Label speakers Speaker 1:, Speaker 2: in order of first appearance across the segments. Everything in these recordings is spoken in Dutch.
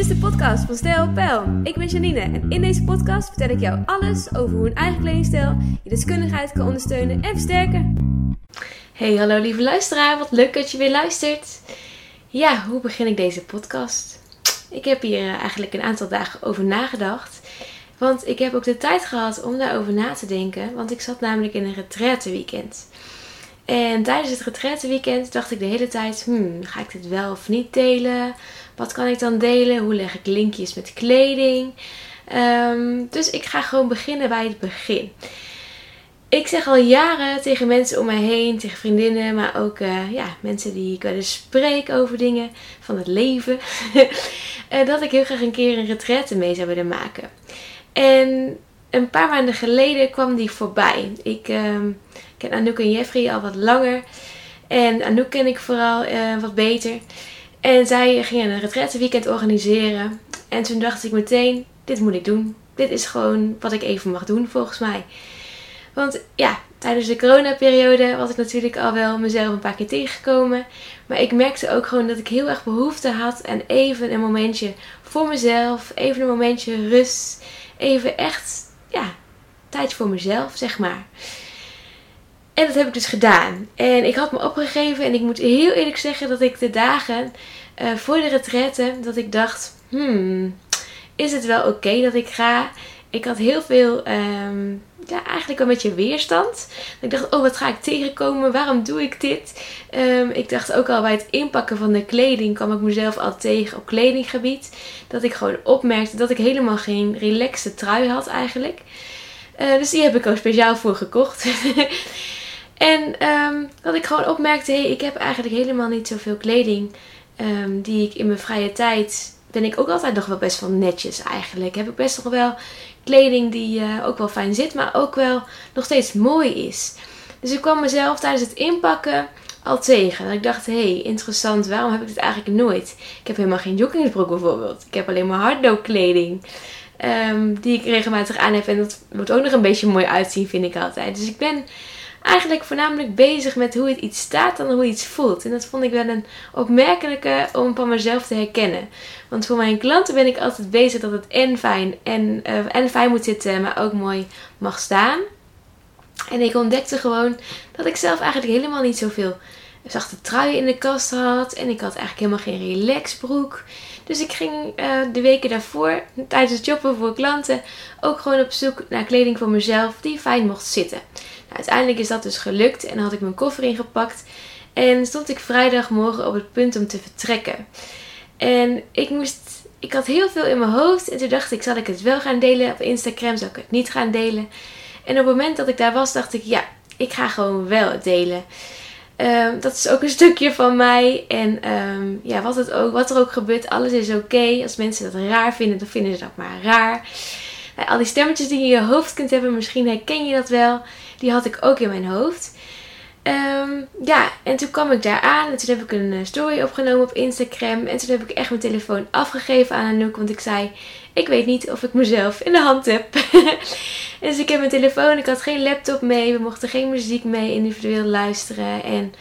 Speaker 1: is de podcast van Stijl Pijl. Ik ben Janine en in deze podcast vertel ik jou alles over hoe een eigen kledingstijl je deskundigheid kan ondersteunen en versterken. Hey, hallo lieve luisteraar, wat leuk dat je weer luistert. Ja, hoe begin ik deze podcast? Ik heb hier eh, eigenlijk een aantal dagen over nagedacht. Want ik heb ook de tijd gehad om daarover na te denken. Want ik zat namelijk in een retraite weekend. En tijdens het retraite weekend dacht ik de hele tijd: hmm, ga ik dit wel of niet delen? Wat kan ik dan delen? Hoe leg ik linkjes met kleding? Ehm, dus ik ga gewoon beginnen bij het begin. Ik zeg al jaren tegen mensen om mij heen, tegen vriendinnen, maar ook uh, ja, mensen die ik wel eens spreek over dingen van het leven, uh, dat ik heel graag een keer een retraite mee zou willen maken. En een paar maanden geleden kwam die voorbij. Ik uh, ken Anouk en Jeffrey al wat langer. En Anouk ken ik vooral uh, wat beter. En zij gingen een retraite weekend organiseren. En toen dacht ik meteen, dit moet ik doen. Dit is gewoon wat ik even mag doen volgens mij. Want ja, tijdens de coronaperiode was ik natuurlijk al wel mezelf een paar keer tegengekomen. Maar ik merkte ook gewoon dat ik heel erg behoefte had aan even een momentje voor mezelf. Even een momentje rust. Even echt, ja, tijd voor mezelf, zeg maar. En dat heb ik dus gedaan. En ik had me opgegeven en ik moet heel eerlijk zeggen dat ik de dagen uh, voor de retraite, dat ik dacht, hmm, is het wel oké dat ik ga? Ik had heel veel, um, ja, eigenlijk een beetje weerstand. Ik dacht, oh, wat ga ik tegenkomen? Waarom doe ik dit? Um, ik dacht ook al bij het inpakken van de kleding kwam ik mezelf al tegen op kledinggebied. Dat ik gewoon opmerkte dat ik helemaal geen relaxte trui had eigenlijk. Uh, dus die heb ik ook speciaal voor gekocht. En um, dat ik gewoon opmerkte, hey, ik heb eigenlijk helemaal niet zoveel kleding um, die ik in mijn vrije tijd... Ben ik ook altijd nog wel best wel netjes eigenlijk. Heb ik best nog wel kleding die uh, ook wel fijn zit, maar ook wel nog steeds mooi is. Dus ik kwam mezelf tijdens het inpakken al tegen. Dat ik dacht, hé, hey, interessant, waarom heb ik dit eigenlijk nooit? Ik heb helemaal geen joggingsbroek bijvoorbeeld. Ik heb alleen maar hardloopkleding. Um, die ik regelmatig aan heb. En dat moet ook nog een beetje mooi uitzien, vind ik altijd. Dus ik ben eigenlijk voornamelijk bezig met hoe het iets staat dan hoe iets voelt. En dat vond ik wel een opmerkelijke om van mezelf te herkennen. Want voor mijn klanten ben ik altijd bezig dat het en fijn, en, uh, en fijn moet zitten, maar ook mooi mag staan. En ik ontdekte gewoon dat ik zelf eigenlijk helemaal niet zoveel zachte truien in de kast had. En ik had eigenlijk helemaal geen relaxbroek. Dus ik ging uh, de weken daarvoor, tijdens het shoppen voor klanten, ook gewoon op zoek naar kleding voor mezelf die fijn mocht zitten. Uiteindelijk is dat dus gelukt en had ik mijn koffer ingepakt. En stond ik vrijdagmorgen op het punt om te vertrekken. En ik moest. Ik had heel veel in mijn hoofd. En toen dacht ik, zal ik het wel gaan delen op Instagram? Zal ik het niet gaan delen? En op het moment dat ik daar was, dacht ik, ja, ik ga gewoon wel het delen. Um, dat is ook een stukje van mij. En um, ja, wat, het ook, wat er ook gebeurt, alles is oké. Als mensen dat raar vinden, dan vinden ze dat maar raar. Al die stemmetjes die je in je hoofd kunt hebben, misschien herken je dat wel. Die had ik ook in mijn hoofd. Um, ja, en toen kwam ik daar aan. En toen heb ik een eh, story opgenomen op Instagram. En toen heb ik echt mijn telefoon afgegeven aan Anouk. Want ik zei, ik weet niet of ik mezelf in de hand heb. dus ik heb mijn telefoon. Ik had geen laptop mee. We mochten geen muziek mee individueel luisteren. En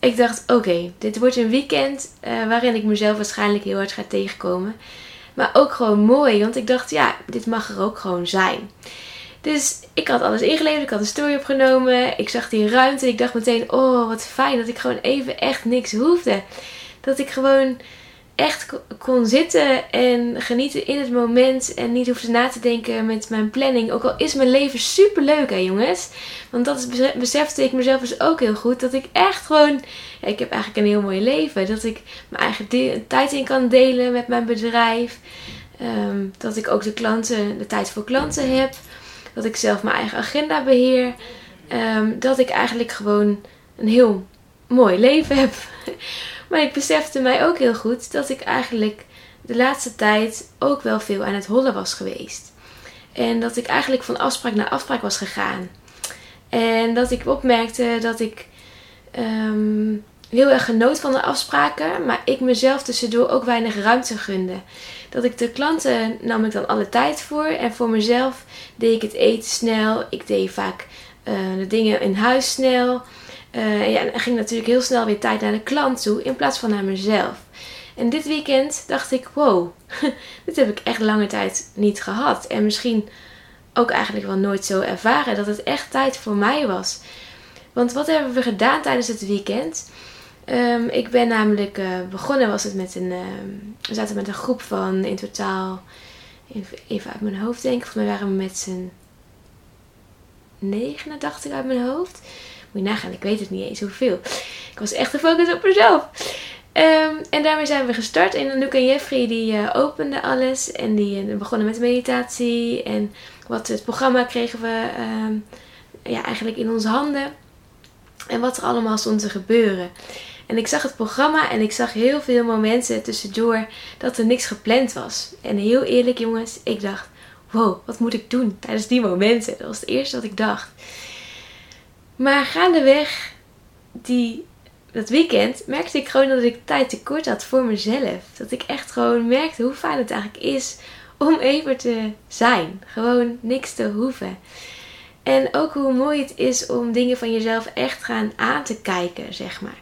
Speaker 1: ik dacht, oké, dit wordt een weekend uh, waarin ik mezelf waarschijnlijk heel hard ga tegenkomen. Maar ook gewoon mooi. Want ik dacht, ja, dit mag er ook gewoon zijn. Dus ik had alles ingeleverd, ik had een story opgenomen, ik zag die ruimte. Ik dacht meteen, oh wat fijn dat ik gewoon even echt niks hoefde. Dat ik gewoon echt kon zitten en genieten in het moment en niet hoefde na te denken met mijn planning. Ook al is mijn leven super leuk hè jongens. Want dat is, besefte ik mezelf dus ook heel goed. Dat ik echt gewoon, ik heb eigenlijk een heel mooi leven. Dat ik mijn eigen tijd in kan delen met mijn bedrijf. Um, dat ik ook de klanten, de tijd voor klanten heb. Dat ik zelf mijn eigen agenda beheer. Um, dat ik eigenlijk gewoon een heel mooi leven heb. maar ik besefte mij ook heel goed dat ik eigenlijk de laatste tijd ook wel veel aan het hollen was geweest. En dat ik eigenlijk van afspraak naar afspraak was gegaan. En dat ik opmerkte dat ik um, heel erg genoot van de afspraken, maar ik mezelf tussendoor ook weinig ruimte gunde. Dat ik de klanten nam ik dan alle tijd voor en voor mezelf deed ik het eten snel. Ik deed vaak uh, de dingen in huis snel. Uh, ja, en ging natuurlijk heel snel weer tijd naar de klant toe in plaats van naar mezelf. En dit weekend dacht ik, wow, dit heb ik echt lange tijd niet gehad. En misschien ook eigenlijk wel nooit zo ervaren dat het echt tijd voor mij was. Want wat hebben we gedaan tijdens het weekend? Ehm, ik ben namelijk uh, begonnen, was het met een. Ehm, we zaten met een groep van in totaal. Even uit mijn hoofd denken. Volgens mij waren we met z'n 89 uit mijn hoofd. Nagaan, ik weet het niet eens hoeveel. Ik was echt gefocust op mezelf. Um, en daarmee zijn we gestart. En Luke en Jeffrey die uh, openden alles. En die uh, begonnen met meditatie. En wat het programma kregen we ja, eigenlijk in onze handen. En wat er allemaal stond te gebeuren. En ik zag het programma en ik zag heel veel momenten tussendoor dat er niks gepland was. En heel eerlijk jongens, ik dacht, wow, wat moet ik doen tijdens die momenten? Dat was het eerste wat ik dacht. Maar gaandeweg die, dat weekend merkte ik gewoon dat ik tijd tekort had voor mezelf. Dat ik echt gewoon merkte hoe fijn het eigenlijk is om even te zijn. Gewoon niks te hoeven. En ook hoe mooi het is om dingen van jezelf echt gaan aan te kijken, zeg maar.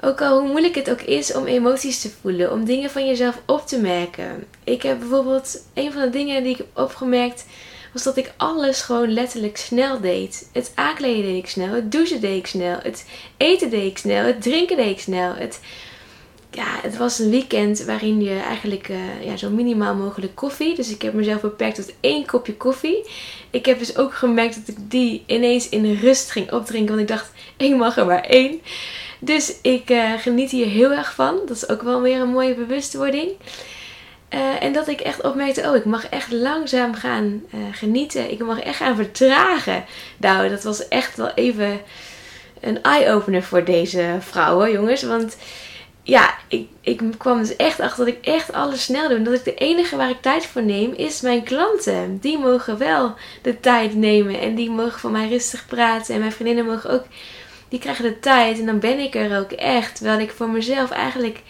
Speaker 1: Ook al hoe moeilijk het ook is om emoties te voelen, om dingen van jezelf op te merken. Ik heb bijvoorbeeld een van de dingen die ik heb opgemerkt, was dat ik alles gewoon letterlijk snel deed. Het aankleden deed ik snel, het douchen deed ik snel, het eten deed ik snel, het drinken deed ik snel. Het, ja, het was een weekend waarin je eigenlijk uh, ja, zo minimaal mogelijk koffie. Dus ik heb mezelf beperkt tot één kopje koffie. Ik heb dus ook gemerkt dat ik die ineens in rust ging opdrinken. Want ik dacht, ik mag er maar één. Dus ik uh, geniet hier heel erg van. Dat is ook wel weer een mooie bewustwording. Uh, en dat ik echt opmerkte, oh, ik mag echt langzaam gaan uh, genieten. Ik mag echt gaan vertragen. Nou, dat was echt wel even een eye-opener voor deze vrouwen, jongens. Want ja, ik, ik kwam dus echt achter dat ik echt alles snel doe. En dat ik de enige waar ik tijd voor neem, is mijn klanten. Die mogen wel de tijd nemen. En die mogen van mij rustig praten. En mijn vriendinnen mogen ook die krijgen de tijd en dan ben ik er ook echt. Terwijl ik voor mezelf eigenlijk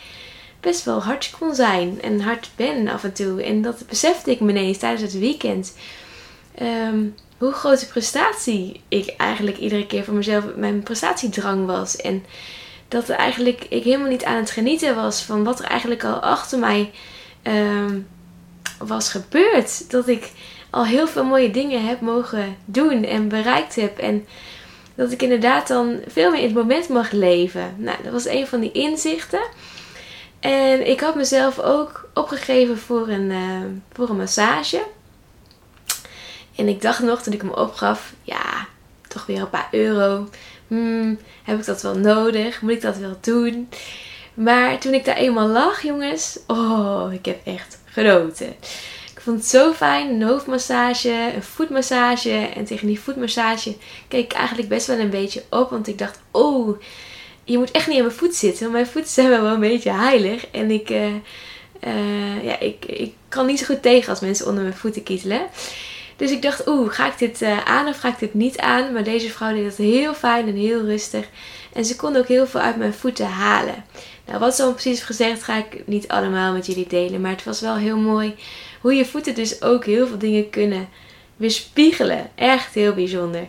Speaker 1: best wel hard kon zijn en hard ben af en toe. En dat besefte ik me ineens tijdens het weekend. Um, hoe grote prestatie ik eigenlijk iedere keer voor mezelf mijn prestatiedrang was. En dat eigenlijk ik helemaal niet aan het genieten was van wat er eigenlijk al achter mij um, was gebeurd. Dat ik al heel veel mooie dingen heb mogen doen en bereikt heb. En dat ik inderdaad dan veel meer in het moment mag leven. Nou, dat was een van die inzichten. En ik had mezelf ook opgegeven voor een, uh, voor een massage. En ik dacht nog toen ik hem opgaf, ja, toch weer een paar euro. Hmm, heb ik dat wel nodig? Moet ik dat wel doen? Maar toen ik daar eenmaal lag, jongens, oh, ik heb echt genoten. Ik vond het zo fijn. Een hoofdmassage, een voetmassage. En tegen die voetmassage keek ik eigenlijk best wel een beetje op. Want ik dacht, oh, je moet echt niet aan mijn voet zitten. Want mijn voeten zijn wel een beetje heilig. En ik, uh, uh, ja, ik, ik kan niet zo goed tegen als mensen onder mijn voeten kietelen. Dus ik dacht, oeh, ga ik dit uh, aan of ga ik dit niet aan? Maar deze vrouw deed dat heel fijn en heel rustig. En ze kon ook heel veel uit mijn voeten halen. Nou, wat ze dan precies gezegd ga ik niet allemaal met jullie delen. Maar het was wel heel mooi hoe je voeten dus ook heel veel dingen kunnen weerspiegelen. Echt heel bijzonder.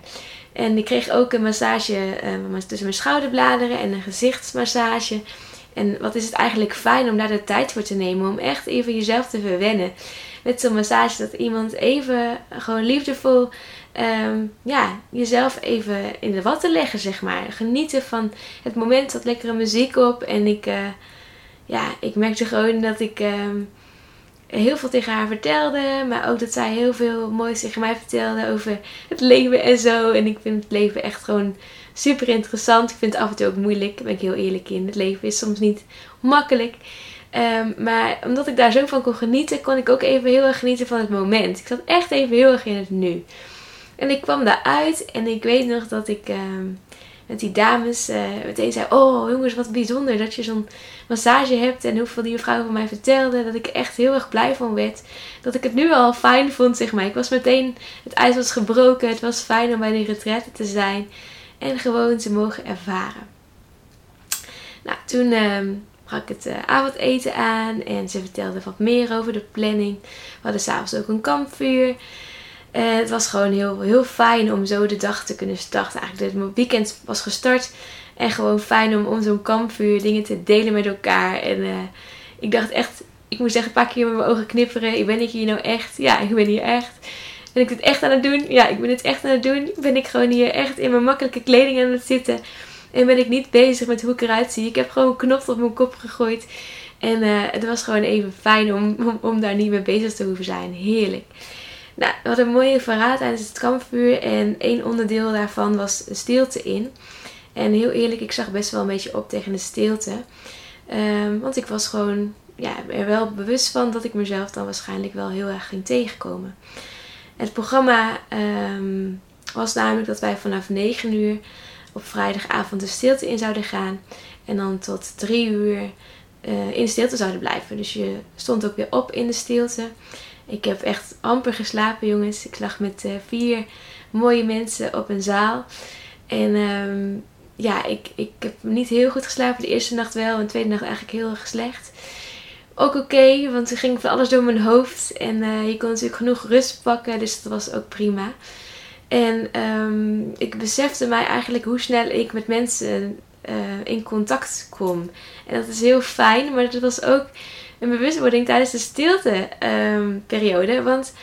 Speaker 1: En ik kreeg ook een massage uh, tussen mijn schouderbladeren en een gezichtsmassage. En wat is het eigenlijk fijn om daar de tijd voor te nemen. Om echt even jezelf te verwennen. Met zo'n massage dat iemand even gewoon liefdevol um, ja, jezelf even in de watten leggen, zeg maar. Genieten van het moment, dat lekkere muziek op. En ik, uh, ja, ik merkte gewoon dat ik um, heel veel tegen haar vertelde. Maar ook dat zij heel veel moois tegen mij vertelde over het leven en zo. En ik vind het leven echt gewoon super interessant. Ik vind het af en toe ook moeilijk. Daar ben ik heel eerlijk in. Het leven is soms niet makkelijk. Um, maar omdat ik daar zo van kon genieten, kon ik ook even heel erg genieten van het moment. Ik zat echt even heel erg in het nu. En ik kwam daaruit en ik weet nog dat ik uh, met die dames uh, meteen zei: Oh jongens, wat bijzonder dat je zo'n massage hebt. En hoeveel die mevrouw van mij vertelde. Dat ik echt heel erg blij van werd. Dat ik het nu al fijn vond, zeg maar. Ik was meteen, het ijs was gebroken. Het was fijn om bij die retraite te zijn. En gewoon te mogen ervaren. Nou, toen uh, brak het uh, avondeten aan. En ze vertelde wat meer over de planning. We hadden s'avonds ook een kampvuur. En het was gewoon heel, heel fijn om zo de dag te kunnen starten. Eigenlijk het weekend was gestart. En gewoon fijn om om zo'n kampvuur dingen te delen met elkaar. En uh, ik dacht echt, ik moest echt een paar keer met mijn ogen knipperen. Ben ik hier nou echt? Ja, ik ben hier echt. Ben ik het echt aan het doen? Ja, ik ben het echt aan het doen. Ben ik gewoon hier echt in mijn makkelijke kleding aan het zitten? En ben ik niet bezig met hoe ik eruit zie? Ik heb gewoon een knop op mijn kop gegooid. En uh, het was gewoon even fijn om, om, om, daar niet mee bezig te hoeven zijn. Heerlijk. Nou, we hadden een mooie verhaal tijdens het kampvuur. En één onderdeel daarvan was stilte in. En heel eerlijk, ik zag best wel een beetje op tegen de stilte. Um, want ik was gewoon ja, er wel bewust van dat ik mezelf dan waarschijnlijk wel heel erg ging tegenkomen. Het programma um, was namelijk dat wij vanaf 9 uur op vrijdagavond de stilte in zouden gaan. En dan tot 3 uur uh, in de stilte zouden blijven. Dus je stond ook weer op in de stilte. Ik heb echt amper geslapen, jongens. Ik lag met uh, vier mooie mensen op een zaal. En um, ja, ik, ik heb niet heel goed geslapen. De eerste nacht wel en de tweede nacht eigenlijk heel erg slecht. Ook oké, want er ging van alles door mijn hoofd. En uh, je kon natuurlijk genoeg rust pakken, dus dat was ook prima. En um, ik besefte mij eigenlijk hoe snel ik met mensen uh, in contact kom. En dat is heel fijn, maar dat was ook een bewustwording tijdens de stilteperiode. Um, want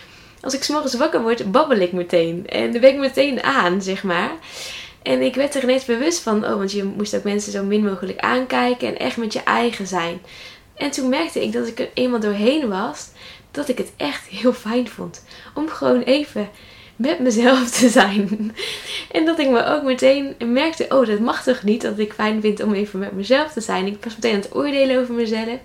Speaker 1: als ik s'morgens wakker word, babbel ik meteen. En dan ben ik meteen aan, zeg maar. En ik werd er ineens bewust van, oh, want je moest ook mensen zo min mogelijk aankijken en echt met je eigen zijn. En toen merkte ik dat ik er eenmaal doorheen was, dat ik het echt heel fijn vond. Om gewoon even met mezelf te zijn. En dat ik me ook meteen merkte, oh, dat mag toch niet dat ik fijn vind om even met mezelf te zijn. Ik was meteen aan het oordelen over mezelf.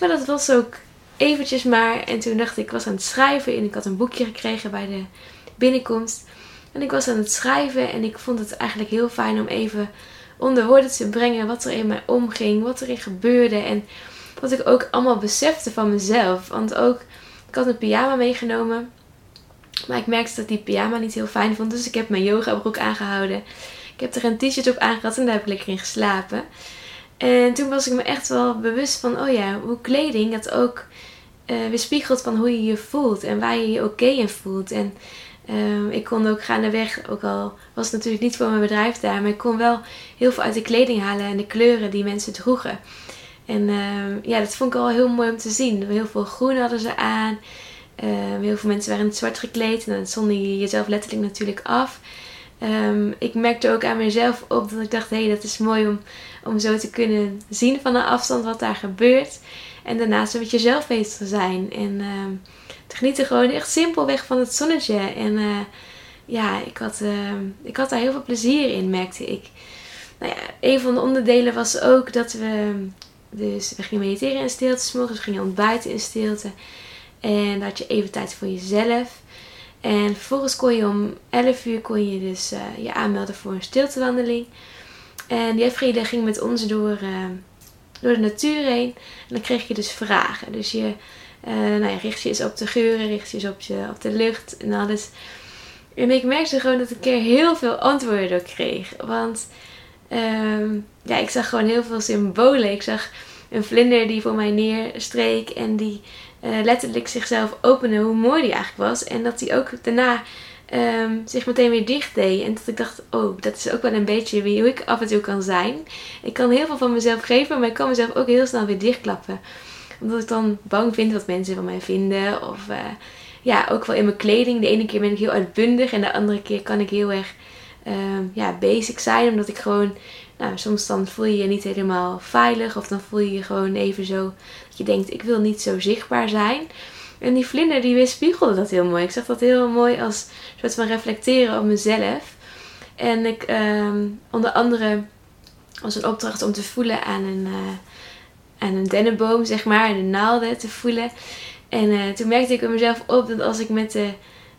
Speaker 1: Maar dat was ook eventjes maar. En toen dacht ik, ik was aan het schrijven en ik had een boekje gekregen bij de binnenkomst. En ik was aan het schrijven en ik vond het eigenlijk heel fijn om even onder woorden te brengen wat er in mij omging, wat er in gebeurde en wat ik ook allemaal besefte van mezelf. Want ook, ik had een pyjama meegenomen, maar ik merkte dat die pyjama niet heel fijn vond, dus ik heb mijn yoga broek aangehouden. Ik heb er een t-shirt op aangehad en daar heb ik lekker in geslapen. En toen was ik me echt wel bewust van, oh ja, hoe kleding dat ook uh, weerspiegelt van hoe je je voelt en waar je je oké in voelt. En Um, ik kon ook gaandeweg, ook al was het natuurlijk niet voor mijn bedrijf daar, maar ik kon wel heel veel uit de kleding halen en de kleuren die mensen droegen. En um, ja, dat vond ik al heel mooi om te zien. Heel veel groen hadden ze aan. Um, heel veel mensen waren in het zwart gekleed. En dan zond je jezelf letterlijk natuurlijk af. Ik merkte ook aan mezelf op dat ik dacht, hé, hey, dat is mooi om, om zo te kunnen zien van een afstand wat daar gebeurt. En daarnaast met jezelf bezig te zijn. En te genieten gewoon echt simpelweg van het zonnetje. En uh, ja, ik had, uh, ik had daar heel veel plezier in, merkte ik. Nou ja, een van de onderdelen was ook dat we... Dus we gingen mediteren in stilte. S morgens we gingen ontbijten in stilte. En dan had je even tijd voor jezelf. En vervolgens kon je om 11 uur kon je dus uh, je aanmelden voor een stiltewandeling. En Jeffrey ging met ons door, door de natuur heen. En dan kreeg je dus vragen. Dus je uh, nou ja, richt je eens op de geuren, richt je eens op, je, op de lucht en alles. En ik merkte gewoon dat ik er heel veel antwoorden op kreeg. Want uh, ja, ik zag gewoon heel veel symbolen. Ik zag een vlinder die voor mij neerstreek en die uh, letterlijk zichzelf opende, hoe mooi die eigenlijk was. En dat die ook daarna um, zich meteen weer dicht deed. En dat ik dacht, oh, dat is ook wel een beetje wie hoe ik af en toe kan zijn. Ik kan heel veel van mezelf geven, maar ik kan mezelf ook heel snel weer dichtklappen omdat ik dan bang vind wat mensen van mij vinden. Of uh, ja, ook wel in mijn kleding. De ene keer ben ik heel uitbundig. En de andere keer kan ik heel erg uh, ja, basic zijn. Omdat ik gewoon... Nou, soms dan voel je je niet helemaal veilig. Of dan voel je je gewoon even zo... Je denkt, ik wil niet zo zichtbaar zijn. En die vlinder die weerspiegelde dat heel mooi. Ik zag dat heel mooi als een soort van reflecteren op mezelf. En ik um, onder andere was een opdracht om te voelen aan een, uh, aan een dennenboom, zeg maar, de naalden te voelen. En uh, toen merkte ik mezelf op dat als ik met de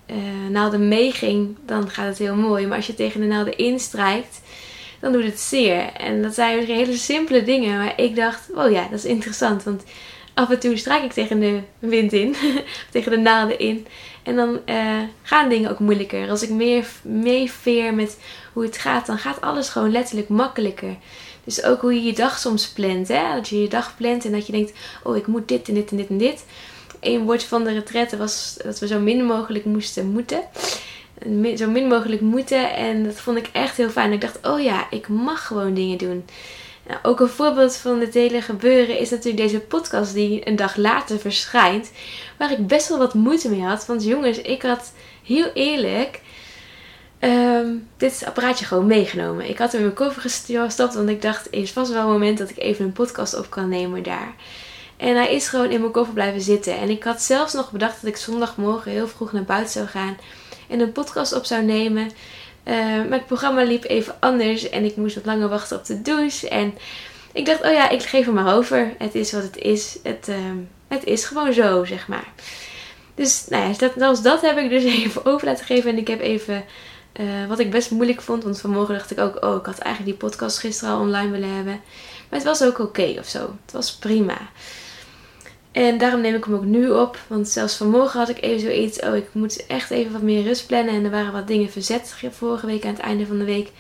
Speaker 1: uh, naalden meeging, dan gaat het heel mooi. Maar als je tegen de naalden instrijkt, dan doet het zeer. En dat zijn hele simpele dingen. Maar ik dacht, oh ja, dat is interessant. Want af en toe strijk ik tegen de wind in, tegen de naalden in. En dan uh, gaan dingen ook moeilijker. Als ik meer meeveer met hoe het gaat, dan gaat alles gewoon letterlijk makkelijker. Dus ook hoe je je dag soms plant. Hè? Dat je je dag plant en dat je denkt, oh ik moet dit en dit en dit en dit. Een woord van de retraite was dat we zo min mogelijk moesten moeten. Zo min mogelijk moeten. En dat vond ik echt heel fijn. Ik dacht, oh ja, ik mag gewoon dingen doen. Nou, ook een voorbeeld van dit hele gebeuren is natuurlijk deze podcast die een dag later verschijnt. Waar ik best wel wat moeite mee had. Want jongens, ik had heel eerlijk ehm, dit apparaatje gewoon meegenomen. Ik had hem in mijn koffer gestopt, want ik dacht, er is vast wel een moment dat ik even een podcast op kan nemen daar. En hij is gewoon in mijn koffer blijven zitten. En ik had zelfs nog bedacht dat ik zondagmorgen heel vroeg naar buiten zou gaan en een podcast op zou nemen. Uh, maar het programma liep even anders en ik moest wat langer wachten op de douche. En ik dacht, oh ja, ik geef hem maar over. Het is wat het is. Het, ehm, het is gewoon zo, zeg maar. Dus nou ja, dat, zelfs dat heb ik dus even over laten geven. En ik heb even, uh, wat ik best moeilijk vond. Want vanmorgen dacht ik ook, oh, ik had eigenlijk die podcast gisteren al online willen hebben. Maar het was ook oké of zo. Het was prima. En daarom neem ik hem ook nu op. Want zelfs vanmorgen had ik even zoiets. Oh, ik moet echt even wat meer rust plannen. En er waren wat dingen verzet vorige week aan het einde van de week.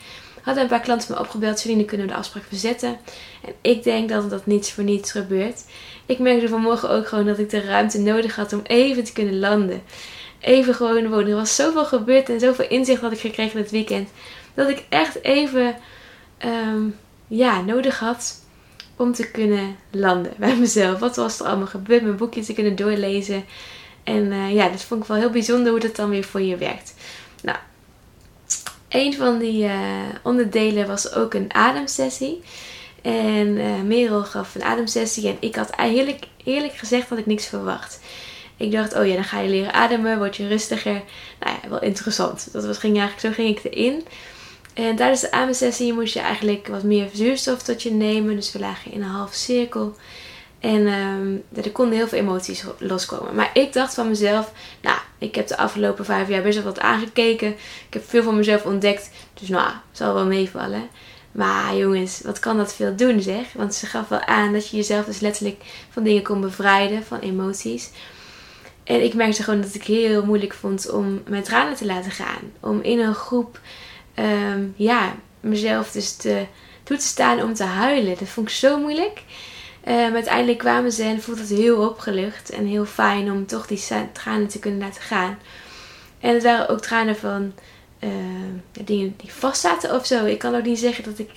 Speaker 1: Hadden een paar klanten me opgebeld. Celine, kunnen we de afspraak verzetten? En ik denk dat dat niets voor niets gebeurt. Ik merkte vanmorgen ook gewoon dat ik de ruimte nodig had om even te kunnen landen. Even gewoon wonen. Er was zoveel gebeurd en zoveel inzicht had ik gekregen dit weekend. Dat ik echt even ehm, ja, nodig had om te kunnen landen bij mezelf. Wat was er allemaal gebeurd? Mijn boekje te kunnen doorlezen. En uh, ja, dat vond ik wel heel bijzonder hoe dat dan weer voor je werkt. Nou, een van die uh, onderdelen was ook een ademsessie. En uh, Merel gaf een ademsessie. En ik had eigenlijk eerlijk gezegd dat ik niks verwacht. Ik dacht, oh ja, dan ga je leren ademen, word je rustiger. Nou ja, wel interessant. Dat was, ging eigenlijk, zo ging ik erin. En tijdens de ademsessie moest je eigenlijk wat meer zuurstof tot je nemen. Dus we lagen in een halve cirkel. En um, er konden heel veel emoties loskomen. Maar ik dacht van mezelf, nou, ik heb de afgelopen vijf jaar best wel wat aangekeken. Ik heb veel van mezelf ontdekt. Dus nou, zal wel meevallen. Maar jongens, wat kan dat veel doen zeg? Want ze gaf wel aan dat je jezelf dus letterlijk van dingen kon bevrijden, van emoties. En ik merkte gewoon dat ik heel moeilijk vond om mijn tranen te laten gaan. Om in een groep Ehm, ja, mezelf dus te, toe te staan om te huilen. Dat vond ik zo moeilijk. Um, uiteindelijk kwamen ze en voelde het heel opgelucht en heel fijn om toch die tranen te kunnen laten gaan. En het waren ook tranen van uh, dingen die vast zaten of zo. Ik kan ook niet zeggen dat ik,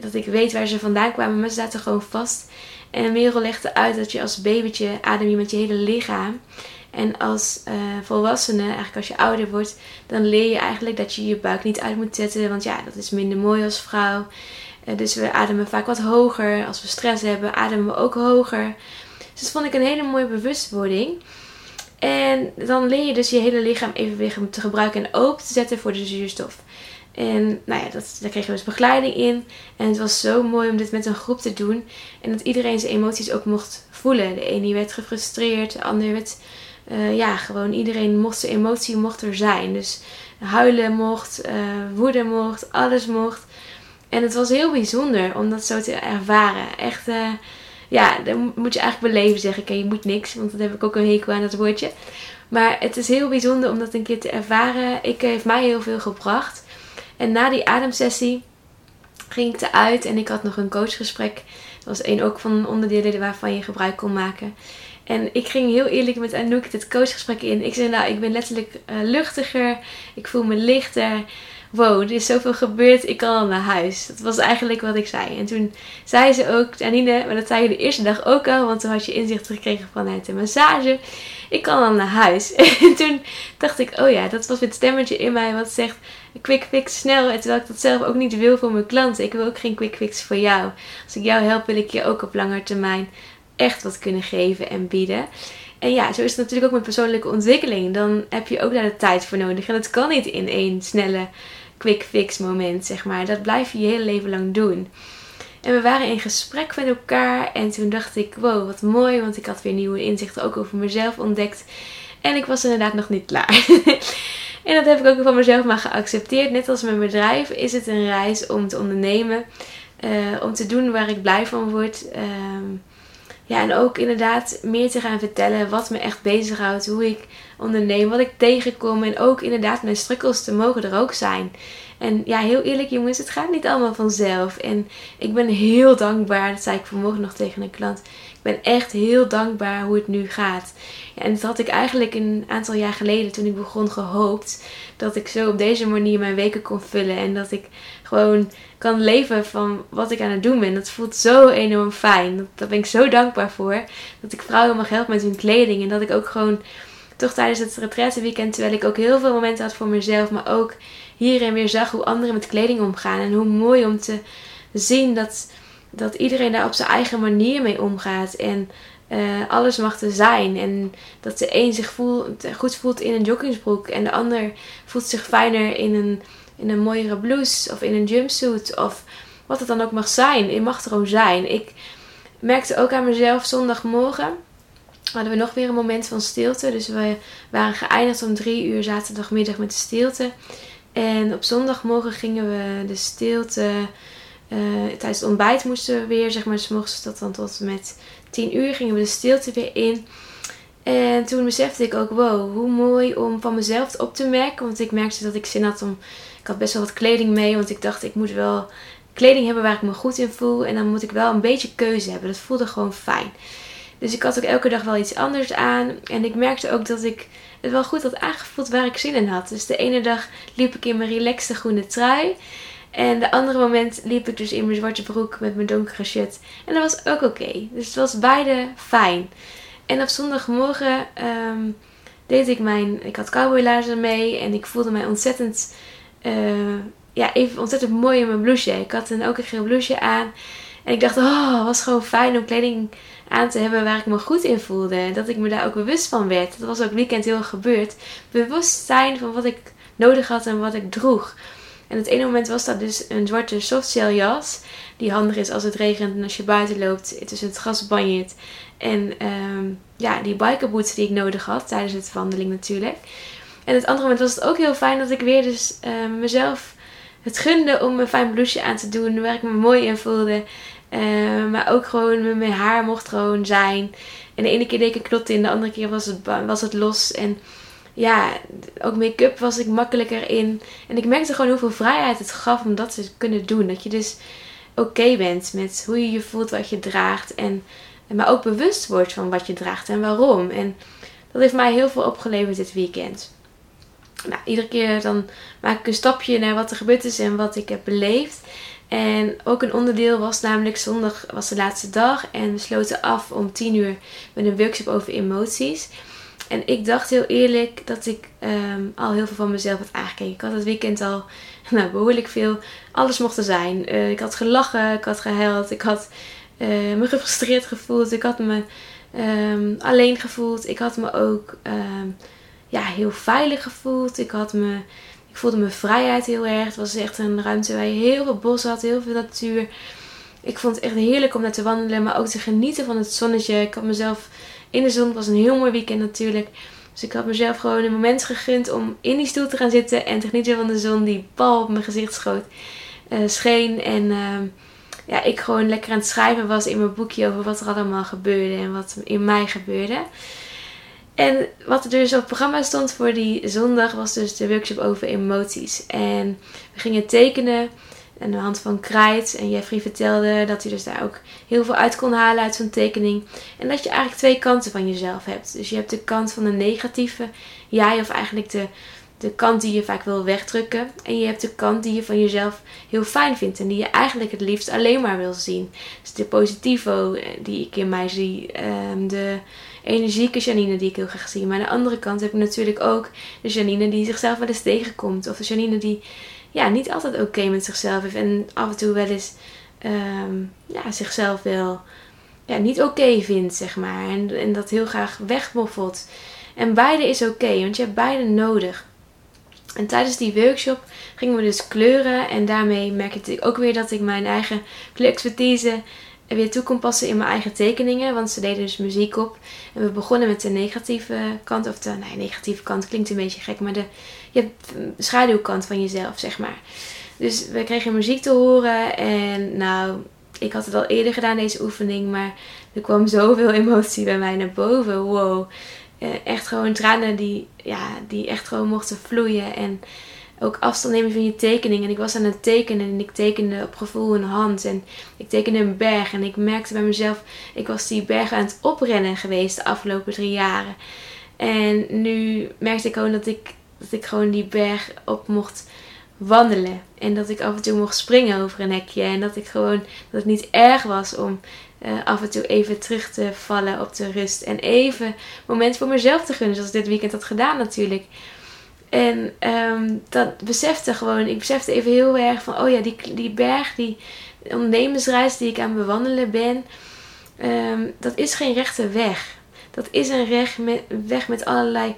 Speaker 1: dat ik weet waar ze vandaan kwamen, maar ze zaten gewoon vast. En Merel legde uit dat je als babytje adem je met je hele lichaam. En als uh, volwassene, eigenlijk als je ouder wordt, dan leer je eigenlijk dat je je buik niet uit moet zetten. Want ja, dat is minder mooi als vrouw. Uh, dus we ademen vaak wat hoger. Als we stress hebben, ademen we ook hoger. Dus dat vond ik een hele mooie bewustwording. En dan leer je dus je hele lichaam even weer te gebruiken en open te zetten voor de zuurstof. En nou ja, dat, daar kregen we dus begeleiding in. En het was zo mooi om dit met een groep te doen. En dat iedereen zijn emoties ook mocht voelen. De ene werd gefrustreerd, de ander werd uh, ja, gewoon iedereen mocht zijn emotie mocht er zijn. Dus huilen mocht, uh, woede mocht, alles mocht. En het was heel bijzonder om dat zo te ervaren. Echt, uh, ja, dat moet je eigenlijk beleven zeg ik. je moet niks, want dat heb ik ook een hekel aan dat woordje. Maar het is heel bijzonder om dat een keer te ervaren. Ik heeft mij heel veel gebracht. En na die ademsessie ging ik eruit en ik had nog een coachgesprek. Dat was één ook van onderdelen waarvan je gebruik kon maken. En ik ging heel eerlijk met Anouk dit coachgesprek in. Ik zei, nou, ik ben letterlijk uh, luchtiger. Ik voel me lichter. Wow, er is zoveel gebeurd. Ik kan al naar huis. Dat was eigenlijk wat ik zei. En toen zei ze ook, Janine, maar dat zei je de eerste dag ook al. Want toen had je inzicht gekregen vanuit de massage. Ik kan al naar huis. En toen dacht ik, oh ja, dat was het stemmetje in mij wat zegt, quick fix snel. En terwijl ik dat zelf ook niet wil voor mijn klanten. Ik wil ook geen quick fix voor jou. Als ik jou help, wil ik je ook op lange termijn echt wat kunnen geven en bieden. En ja, zo is het natuurlijk ook met persoonlijke ontwikkeling. Dan heb je ook daar de tijd voor nodig. En dat kan niet in één snelle quick fix moment, zeg maar. Dat blijf je je hele leven lang doen. En we waren in gesprek met elkaar. En toen dacht ik, wow, wat mooi. Want ik had weer nieuwe inzichten ook over mezelf ontdekt. En ik was inderdaad nog niet klaar. en dat heb ik ook van mezelf maar geaccepteerd. Net als mijn bedrijf is het een reis om te ondernemen. Uh, om te doen waar ik blij van word. Uh, ja, en ook inderdaad meer te gaan vertellen wat me echt bezighoudt. Hoe ik onderneem, wat ik tegenkom. En ook inderdaad mijn strukkels te mogen er ook zijn. En ja, heel eerlijk jongens, het gaat niet allemaal vanzelf. En ik ben heel dankbaar, dat zei ik vanmorgen nog tegen een klant. Ik ben echt heel dankbaar hoe het nu gaat. En dat had ik eigenlijk een aantal jaar geleden toen ik begon gehoopt. Dat ik zo op deze manier mijn weken kon vullen. En dat ik gewoon kan leven van wat ik aan het doen ben. Dat voelt zo enorm fijn. Daar ben ik zo dankbaar voor. Dat ik vrouwen mag helpen met hun kleding. En dat ik ook gewoon toch tijdens het weekend, terwijl ik ook heel veel momenten had voor mezelf, maar ook hier en weer zag hoe anderen met kleding omgaan. En hoe mooi om te zien dat, dat iedereen daar op zijn eigen manier mee omgaat. En uh, alles mag te zijn. En dat de een zich voelt, goed voelt in een joggingsbroek en de ander voelt zich fijner in een, in een mooiere blouse of in een jumpsuit of wat het dan ook mag zijn. Je mag er gewoon zijn. Ik merkte ook aan mezelf zondagmorgen hadden we nog weer een moment van stilte. Dus we waren geëindigd om drie uur zaterdagmiddag met de stilte. En op zondagmorgen gingen we de stilte. Uh, tijdens het ontbijt moesten we weer, zeg maar, dus dat dan tot met tien uur gingen we de stilte weer in. En toen besefte ik ook, wow, hoe mooi om van mezelf op te merken. Want ik merkte dat ik zin had om. Ik had best wel wat kleding mee, want ik dacht, ik moet wel kleding hebben waar ik me goed in voel. En dan moet ik wel een beetje keuze hebben. Dat voelde gewoon fijn. Dus ik had ook elke dag wel iets anders aan. En ik merkte ook dat ik het wel goed had aangevoeld waar ik zin in had. Dus de ene dag liep ik in mijn relaxte groene trui. En de andere moment liep ik dus in mijn zwarte broek met mijn donkere shirt. En dat was ook oké. Dus het was beide fijn. En op zondagmorgen ehm, deed ik mijn... Ik had cowboylaarzen mee en ik voelde mij ontzettend... Uh, ja, even ontzettend mooi in mijn blouseje. Ik had dan ook een geel blouseje aan. En ik dacht, oh, het was gewoon fijn om kleding aan te hebben waar ik me goed in voelde. En dat ik me daar ook bewust van werd. Dat was ook weekend heel gebeurd. Bewust zijn van wat ik nodig had en wat ik droeg. En het ene moment was dat dus een zwarte softshell jas. Die handig is als het regent en als je buiten loopt tussen het gras banjert. En um, ja, die bikerboots die ik nodig had tijdens het wandeling natuurlijk. En het andere moment was het ook heel fijn dat ik weer dus uh, mezelf het gunde om een fijn blouseje aan te doen. Waar ik me mooi in voelde. Uh, maar ook gewoon mijn haar mocht gewoon zijn. En de ene keer deed ik een knot in, de andere keer was het, was het los. En ja, ook make-up was ik makkelijker in. En ik merkte gewoon hoeveel vrijheid het gaf om dat te kunnen doen. Dat je dus oké bent met hoe je je voelt, wat je draagt. En, maar ook bewust wordt van wat je draagt en waarom. En dat heeft mij heel veel opgeleverd dit weekend. Nou, iedere keer dan maak ik een stapje naar wat er gebeurd is en wat ik heb beleefd. En ook een onderdeel was namelijk zondag was de laatste dag. En we sloten af om 10 uur met een workshop over emoties. En ik dacht heel eerlijk dat ik ehm, al heel veel van mezelf had aangekeken. Ik had het weekend al nou, behoorlijk veel. Alles mocht er zijn. Uh, ik had gelachen, ik had gehuild, ik had uh, me gefrustreerd gevoeld. Ik had me um, alleen gevoeld. Ik had me ook um, ja, heel veilig gevoeld. Ik had me ik voelde mijn vrijheid heel erg. Het was echt een ruimte waar je heel veel bos had, heel veel natuur. Ik vond het echt heerlijk om naar te wandelen, maar ook te genieten van het zonnetje. Ik had mezelf in de zon, het was een heel mooi weekend natuurlijk. Dus ik had mezelf gewoon een moment gegund om in die stoel te gaan zitten en te genieten van de zon die pal op mijn gezicht schoot, uh, scheen. En uh, ja, ik gewoon lekker aan het schrijven was in mijn boekje over wat er allemaal gebeurde en wat in mij gebeurde. En wat er dus op het programma stond voor die zondag was dus de workshop over emoties. En we gingen tekenen aan de hand van krijt. En Jeffrey vertelde dat hij dus daar ook heel veel uit kon halen uit zo'n tekening. En dat je eigenlijk twee kanten van jezelf hebt. Dus je hebt de kant van de negatieve jij, of eigenlijk de, de kant die je vaak wil wegdrukken. En je hebt de kant die je van jezelf heel fijn vindt. En die je eigenlijk het liefst alleen maar wil zien. Dus de positivo eh, die ik in mij zie. Ehm, de energieke Janine die ik heel graag zie. Maar aan de andere kant heb ik natuurlijk ook de Janine die zichzelf wel eens tegenkomt. Of de Janine die ja, niet altijd oké met zichzelf is. En af en toe wel eens um, ja, zichzelf wel ja, niet oké vindt, zeg maar. En, en dat heel graag wegmoffelt. En beide is oké, want je hebt beide nodig. En tijdens die workshop gingen we dus kleuren. En daarmee merk ik ook weer dat ik mijn eigen kleurexpertise weer toe kon passen in mijn eigen tekeningen. Want ze deden dus muziek op. En we begonnen met de negatieve kant. Of de nee, negatieve kant klinkt een beetje gek. Maar de, je hebt de schaduwkant van jezelf, zeg maar. Dus we kregen muziek te horen. En nou, ik had het al eerder gedaan, deze oefening. Maar er kwam zoveel emotie bij mij naar boven. Wow. Eh, echt gewoon tranen die, ja, die echt gewoon mochten vloeien. En ook afstand nemen van je tekening. En ik was aan het tekenen en ik tekende op gevoel een hand. En ik tekende een berg. En ik merkte bij mezelf, ik was die berg aan het oprennen geweest de afgelopen drie jaren. En nu merkte ik gewoon dat ik, dat ik gewoon die berg op mocht wandelen. En dat ik af en toe mocht springen over een hekje. En dat ik gewoon, dat het niet erg was om uh, af en toe even terug te vallen op de rust. En even moment voor mezelf te gunnen. Zoals ik dit weekend had gedaan natuurlijk. En um, dat besefte gewoon, ik besefte even heel erg van, oh ja, die, die berg, die ondernemersreis die ik aan het bewandelen ben, um, dat is geen rechte weg. Dat is een met, weg met allerlei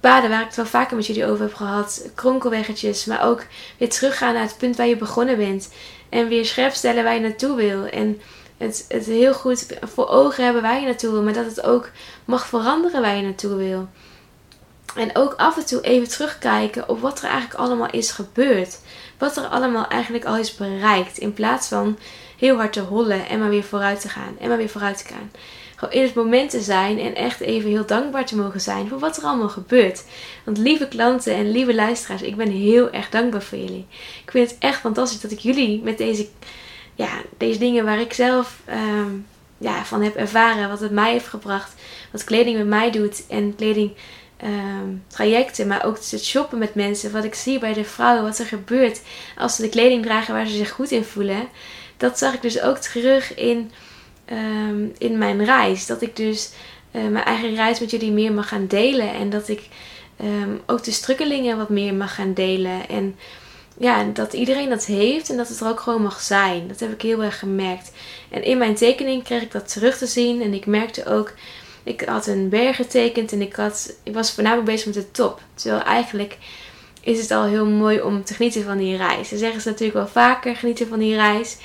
Speaker 1: paden waar ik het wel vaker met jullie over heb gehad. Kronkelweggetjes, maar ook weer teruggaan naar het punt waar je begonnen bent. En weer scherp stellen waar je naartoe wil. En het, het heel goed voor ogen hebben waar je naartoe wil, maar dat het ook mag veranderen waar je naartoe wil. En ook af en toe even terugkijken op wat er eigenlijk allemaal is gebeurd. Wat er allemaal eigenlijk al is bereikt. In plaats van heel hard te hollen en maar weer vooruit te gaan. En maar weer vooruit te gaan. Gewoon in het moment te zijn en echt even heel dankbaar te mogen zijn voor wat er allemaal gebeurt. Want lieve klanten en lieve luisteraars, ik ben heel erg dankbaar voor jullie. Ik vind het echt fantastisch dat ik jullie met deze, ja, deze dingen waar ik zelf ehm, ja, van heb ervaren, wat het mij heeft gebracht, wat kleding met mij doet en kleding Ehm, trajecten, maar ook het shoppen met mensen. Wat ik zie bij de vrouwen, wat er gebeurt als ze de kleding dragen waar ze zich goed in voelen. Dat zag ik dus ook terug in, ehm, in mijn reis. Dat ik dus uh, mijn eigen reis met jullie meer mag gaan delen. En dat ik ehm, ook de strukkelingen wat meer mag gaan delen. En ja, dat iedereen dat heeft en dat het er ook gewoon mag zijn. Dat heb ik heel erg gemerkt. En in mijn tekening kreeg ik dat terug te zien. En ik merkte ook ik had een berg getekend en ik, had, ik was voornamelijk bezig met de top. Terwijl eigenlijk is het al heel mooi om te genieten van die reis. Ze zeggen ze natuurlijk wel vaker, genieten van die reis.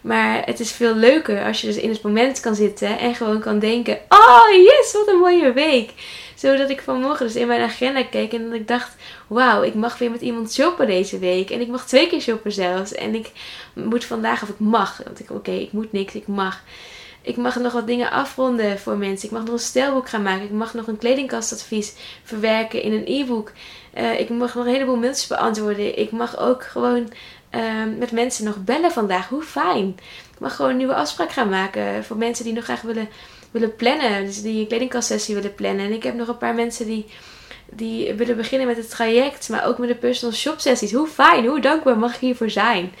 Speaker 1: Maar het is veel leuker als je dus in het moment kan zitten en gewoon kan denken: Oh yes, wat een mooie week. Zodat ik vanmorgen dus in mijn agenda keek en dat ik dacht: Wauw, ik mag weer met iemand shoppen deze week. En ik mag twee keer shoppen zelfs. En ik moet vandaag, of ik mag. Want ik, oké, ik moet niks, ik mag. Ik mag nog wat dingen afronden voor mensen. Ik mag nog een stijlboek gaan maken. Ik mag nog een kledingkastadvies verwerken in een e-book. Uh, ik mag nog een heleboel mailtjes beantwoorden. Ik mag ook gewoon uh, met mensen nog bellen vandaag. Hoe fijn. Ik mag gewoon een nieuwe afspraak gaan maken voor mensen die nog graag willen, willen plannen. Dus die een kledingkastsessie willen plannen. En ik heb nog een paar mensen die, die willen beginnen met het traject. Maar ook met de personal shop sessies. Hoe fijn. Hoe dankbaar mag ik hiervoor zijn.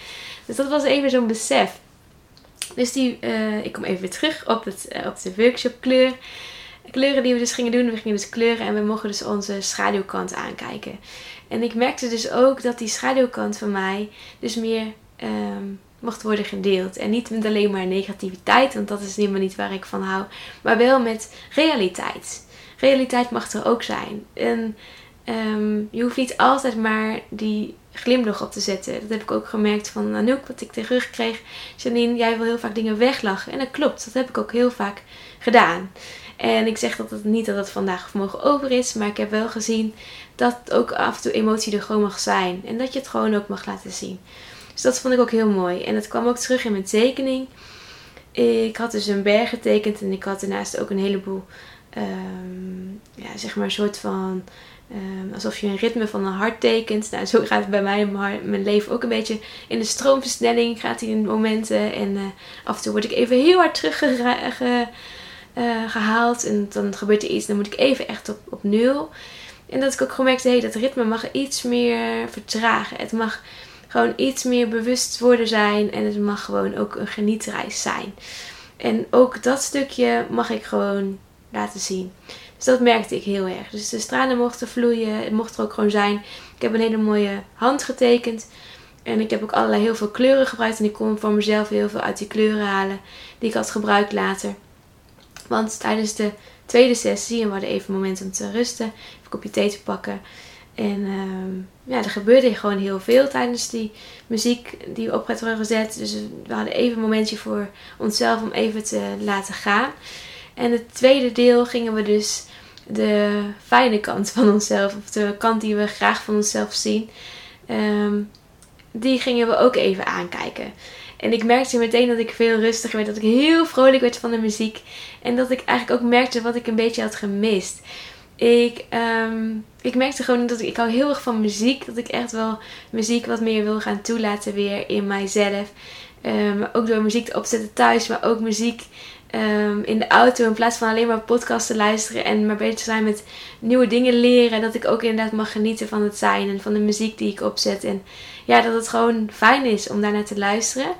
Speaker 1: Dus dat was even zo'n besef. Dus die, uh, ik kom even weer terug op, het, uh, op de workshop kleur. Kleuren die we dus gingen doen. We gingen dus kleuren en we mochten dus onze schaduwkant aankijken. En ik merkte dus ook dat die schaduwkant van mij dus meer um, mocht worden gedeeld. En niet met alleen maar negativiteit, want dat is helemaal niet waar ik van hou. Maar wel met realiteit. Realiteit mag er ook zijn. En um, je hoeft niet altijd maar die glimlach op te zetten. Dat heb ik ook gemerkt van Anouk, wat ik terug kreeg. Janine, jij wil heel vaak dingen weglachen. En dat klopt, dat heb ik ook heel vaak gedaan. En ik zeg dat het niet dat het vandaag of over is, maar ik heb wel gezien dat ook af en toe emotie er gewoon mag zijn. En dat je het gewoon ook mag laten zien. Dus dat vond ik ook heel mooi. En dat kwam ook terug in mijn tekening. Ik had dus een berg getekend en ik had daarnaast ook een heleboel, um, ja, zeg maar, een soort van Um, alsof je een ritme van een hart tekent. Nou, zo gaat het bij mij mijn leven ook een beetje in de stroomversnelling. Gaat hij in momenten. En uh, af en toe word ik even heel hard teruggehaald. Uh, en dan gebeurt er iets. Dan moet ik even echt op, op nul. En dat ik ook heb, hey, dat ritme mag iets meer vertragen. Het mag gewoon iets meer bewust worden zijn. En het mag gewoon ook een genietreis zijn. En ook dat stukje mag ik gewoon laten zien. Dus dat merkte ik heel erg. Dus de stralen mochten vloeien. Het mocht er ook gewoon zijn. Ik heb een hele mooie hand getekend. En ik heb ook allerlei heel veel kleuren gebruikt. En ik kon voor mezelf heel veel uit die kleuren halen. Die ik had gebruikt later. Want tijdens de tweede sessie, en we hadden even een moment om te rusten. Even een kopje thee te pakken. En uh, ja, er gebeurde gewoon heel veel tijdens die muziek die op werd gezet. Dus we hadden even een momentje voor onszelf om even te laten gaan. En het tweede deel gingen we dus de fijne kant van onszelf, of de kant die we graag van onszelf zien, ehm, die gingen we ook even aankijken. En ik merkte meteen dat ik veel rustiger werd, dat ik heel vrolijk werd van de muziek. En dat ik eigenlijk ook merkte wat ik een beetje had gemist. Ik, ehm, ik merkte gewoon dat ik, ik hou heel erg van muziek. Dat ik echt wel muziek wat meer wil gaan toelaten weer in mijzelf. Um, ook door muziek te opzetten thuis, maar ook muziek Ehm, in de auto in plaats van alleen maar podcasts te luisteren en maar bezig zijn met nieuwe dingen leren. Dat ik ook inderdaad mag genieten van het zijn en van de muziek die ik opzet. En ja, dat het gewoon fijn is om daarnaar te luisteren.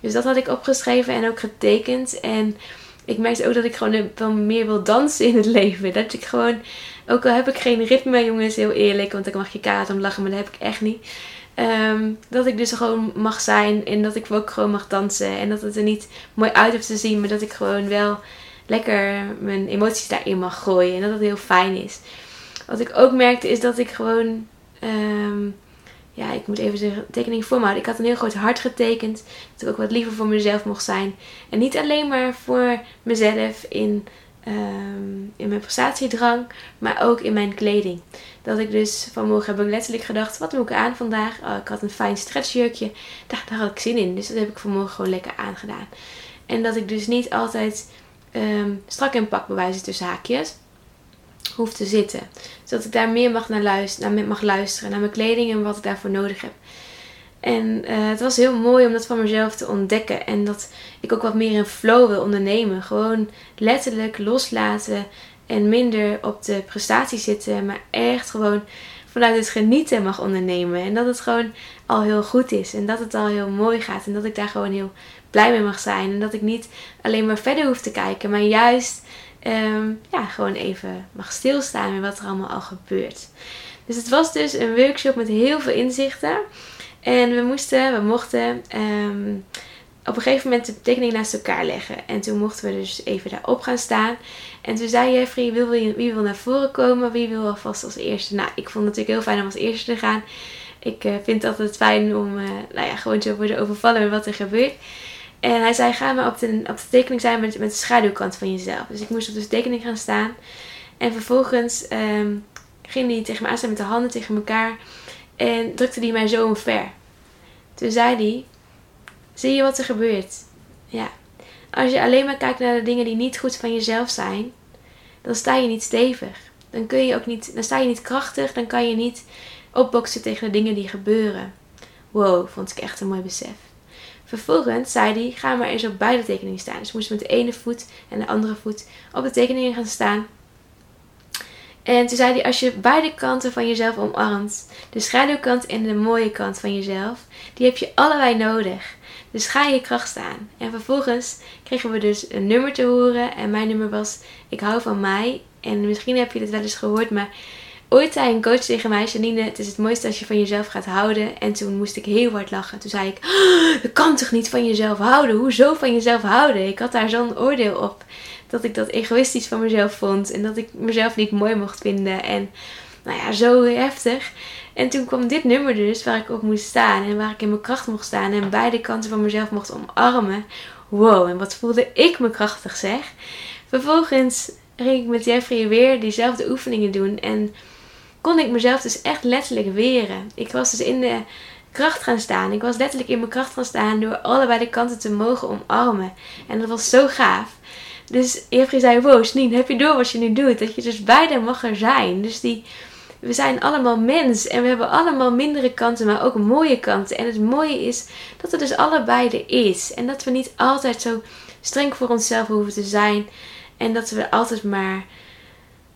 Speaker 1: Dus dat had ik opgeschreven en ook getekend. En ik merkte ook dat ik gewoon wel meer wil dansen in het leven. Dat ik gewoon, ook al heb ik geen ritme, jongens, heel eerlijk, want ik mag je kaart om lachen, maar dat heb ik echt niet. Ehm, dat ik dus gewoon mag zijn en dat ik ook gewoon mag dansen. En dat het er niet mooi uit hoeft te zien, maar dat ik gewoon wel lekker mijn emoties daarin mag gooien. En dat het heel fijn is. Wat ik ook merkte is dat ik gewoon. Ehm, ja, ik moet even de tekening voor me houden. Ik had een heel groot hart getekend. Dat ik ook wat liever voor mezelf mocht zijn. En niet alleen maar voor mezelf in Ehm, in mijn prestatiedrang, maar ook in mijn kleding. Dat ik dus vanmorgen heb ik letterlijk gedacht, wat doe ik aan vandaag? Oh, ik had een fijn stretchjurkje, daar, had ik zin in. Dus dat heb ik vanmorgen gewoon lekker aangedaan. En dat ik dus niet altijd um, strak in pak bewijzen tussen haakjes hoef te zitten. Zodat ik daar meer mag naar, luisteren, naar mag luisteren, naar mijn kleding en wat ik daarvoor nodig heb. En uh, het was heel mooi om dat van mezelf te ontdekken. En dat ik ook wat meer in flow wil ondernemen. Gewoon letterlijk loslaten. En minder op de prestatie zitten. Maar echt gewoon vanuit het genieten mag ondernemen. En dat het gewoon al heel goed is. En dat het al heel mooi gaat. En dat ik daar gewoon heel blij mee mag zijn. En dat ik niet alleen maar verder hoef te kijken. Maar juist um, ja, gewoon even mag stilstaan met wat er allemaal al gebeurt. Dus het was dus een workshop met heel veel inzichten. En we moesten, we mochten ehm, op een gegeven moment de tekening naast elkaar leggen. En toen mochten we dus even daarop gaan staan. En toen zei Jeffrey, wie wil, wie wil naar voren komen? Wie wil alvast als eerste? Nou, ik vond het natuurlijk heel fijn om als eerste te gaan. Ik uh, vind het altijd fijn om uh, nou ja, gewoon te worden overvallen met wat er gebeurt. En hij zei, ga maar op de, op de tekening zijn met, met de schaduwkant van jezelf. Dus ik moest op de tekening gaan staan. En vervolgens um, ging hij tegen me aanstaan met de handen tegen elkaar. En drukte hij mij zo omver. Toen zei hij: Zie je wat er gebeurt? Ja. Als je alleen maar kijkt naar de dingen die niet goed van jezelf zijn, dan sta je niet stevig. Dan, kun je ook niet, dan sta je niet krachtig, dan kan je niet opboksen tegen de dingen die gebeuren. Wow, vond ik echt een mooi besef. Vervolgens zei hij: Ga maar eens op beide tekeningen staan. Dus moest met de ene voet en de andere voet op de tekeningen gaan staan. En toen zei hij, als je beide kanten van jezelf omarmt, de schaduwkant en de mooie kant van jezelf, die heb je allebei nodig. Dus ga je kracht staan. En vervolgens kregen we dus een nummer te horen. En mijn nummer was Ik hou van mij. En misschien heb je dit wel eens gehoord, maar ooit zei een coach tegen mij, Janine, het is het mooiste als je van jezelf gaat houden. En toen moest ik heel hard lachen. Toen zei ik, oh, je kan toch niet van jezelf houden? Hoezo van jezelf houden? Ik had daar zo'n oordeel op dat ik dat egoïstisch van mezelf vond. En dat ik mezelf niet mooi mocht vinden. En nou ja, zo heftig. En toen kwam dit nummer dus waar ik op moest staan. En waar ik in mijn kracht mocht staan. En beide kanten van mezelf mocht omarmen. Wow, en wat voelde ik me krachtig zeg. Vervolgens ging ik met Jeffrey weer diezelfde oefeningen doen. En kon ik mezelf dus echt letterlijk weren. Ik was dus in de kracht gaan staan. Ik was letterlijk in mijn kracht gaan staan door allebei de kanten te mogen omarmen. En dat was zo gaaf. Dus Jeffrey zei, wow Snien, heb je door wat je nu doet? Dat je dus beide mag er zijn. Dus die, we zijn allemaal mens en we hebben allemaal mindere kanten, maar ook mooie kanten. En het mooie is dat het dus allebei er is. En dat we niet altijd zo streng voor onszelf hoeven te zijn. En dat we altijd maar,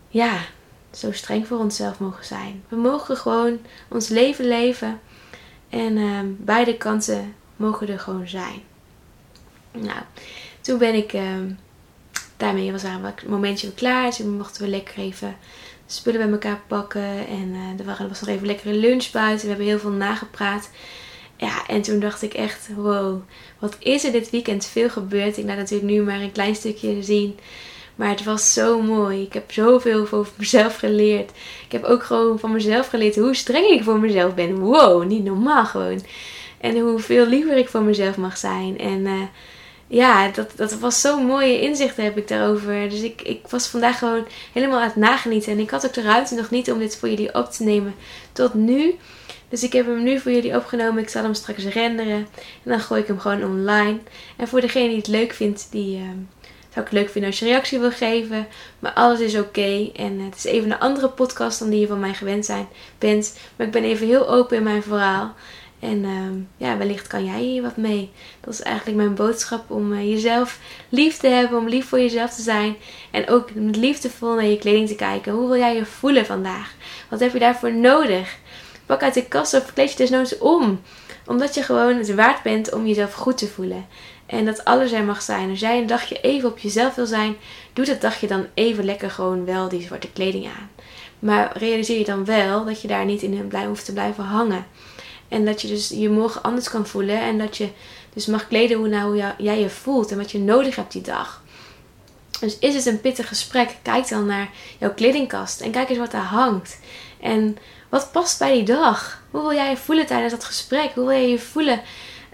Speaker 1: ja, zo streng voor onszelf mogen zijn. We mogen gewoon ons leven leven. En ehm, beide kanten mogen er gewoon zijn. Nou, toen ben ik... Ehm, daarmee was een momentje klaar. Dus mochten we lekker even spullen bij elkaar pakken. En uh, er was nog even lekkere lunch buiten. We hebben heel veel nagepraat. Ja, en toen dacht ik echt, wow, wat is er dit weekend veel gebeurd. Ik laat natuurlijk nu maar een klein stukje zien. Maar het was zo mooi. Ik heb zoveel over mezelf geleerd. Ik heb ook gewoon van mezelf geleerd hoe streng ik voor mezelf ben. Wow, niet normaal gewoon. En hoeveel liever ik voor mezelf mag zijn. En uh, ja, dat, dat was zo'n mooie inzichten heb ik daarover. Dus ik, ik was vandaag gewoon helemaal aan het nagenieten. En ik had ook de ruimte nog niet om dit voor jullie op te nemen tot nu. Dus ik heb hem nu voor jullie opgenomen. Ik zal hem straks renderen. En dan gooi ik hem gewoon online. En voor degene die het leuk vindt, die uh, Zou ik leuk vinden als je reactie wil geven. Maar alles is oké. En het is even een andere podcast dan die je van mij gewend zijn, bent. Maar ik ben even heel open in mijn verhaal. En ehm, ja, wellicht kan jij hier wat mee. Dat is eigenlijk mijn boodschap om uh, jezelf lief te hebben, om lief voor jezelf te zijn. En ook met liefdevol naar je kleding te kijken. Hoe wil jij je voelen vandaag? Wat heb je daarvoor nodig? Pak uit de kast of kleed je desnoods om. Omdat je gewoon het waard bent om jezelf goed te voelen. En dat alles er mag zijn. Als jij een dagje even op jezelf wil zijn, doe dat dagje dan even lekker gewoon wel die zwarte kleding aan. Maar realiseer je dan wel dat je daar niet in blij hoeft te blijven hangen. En dat je dus je morgen anders kan voelen. En dat je dus mag kleden hoe, nou, hoe jij je voelt en wat je nodig hebt die dag. Dus is het een pittig gesprek, kijk dan naar jouw kledingkast en kijk eens wat daar hangt. En wat past bij die dag? Hoe wil jij je voelen tijdens dat gesprek? Hoe wil jij je voelen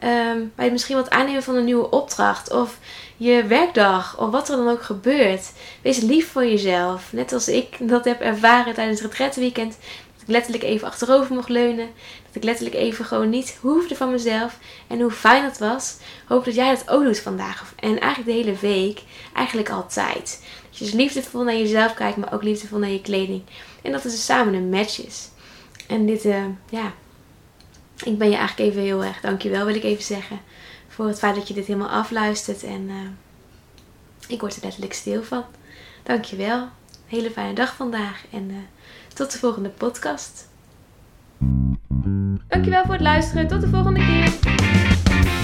Speaker 1: um, bij misschien wat aannemen van een nieuwe opdracht? Of je werkdag? Of wat er dan ook gebeurt. Wees lief voor jezelf. Net als ik dat heb ervaren tijdens het rettenweekend ik letterlijk even achterover mocht leunen. Dat ik letterlijk even gewoon niet hoefde van mezelf. En hoe fijn dat was. Hoop dat jij dat ook doet vandaag. En eigenlijk de hele week. Eigenlijk altijd. Dat je dus liefdevol naar jezelf kijkt, maar ook liefdevol naar je kleding. En dat het dus samen een match is. En dit, uh, ja. Ik ben je eigenlijk even heel erg dankjewel, wil ik even zeggen. Voor het feit dat je dit helemaal afluistert. En uh, ik word er letterlijk stil van. Dankjewel. Hele fijne dag vandaag. En uh, tot de volgende podcast. Dankjewel voor het luisteren. Tot de volgende keer.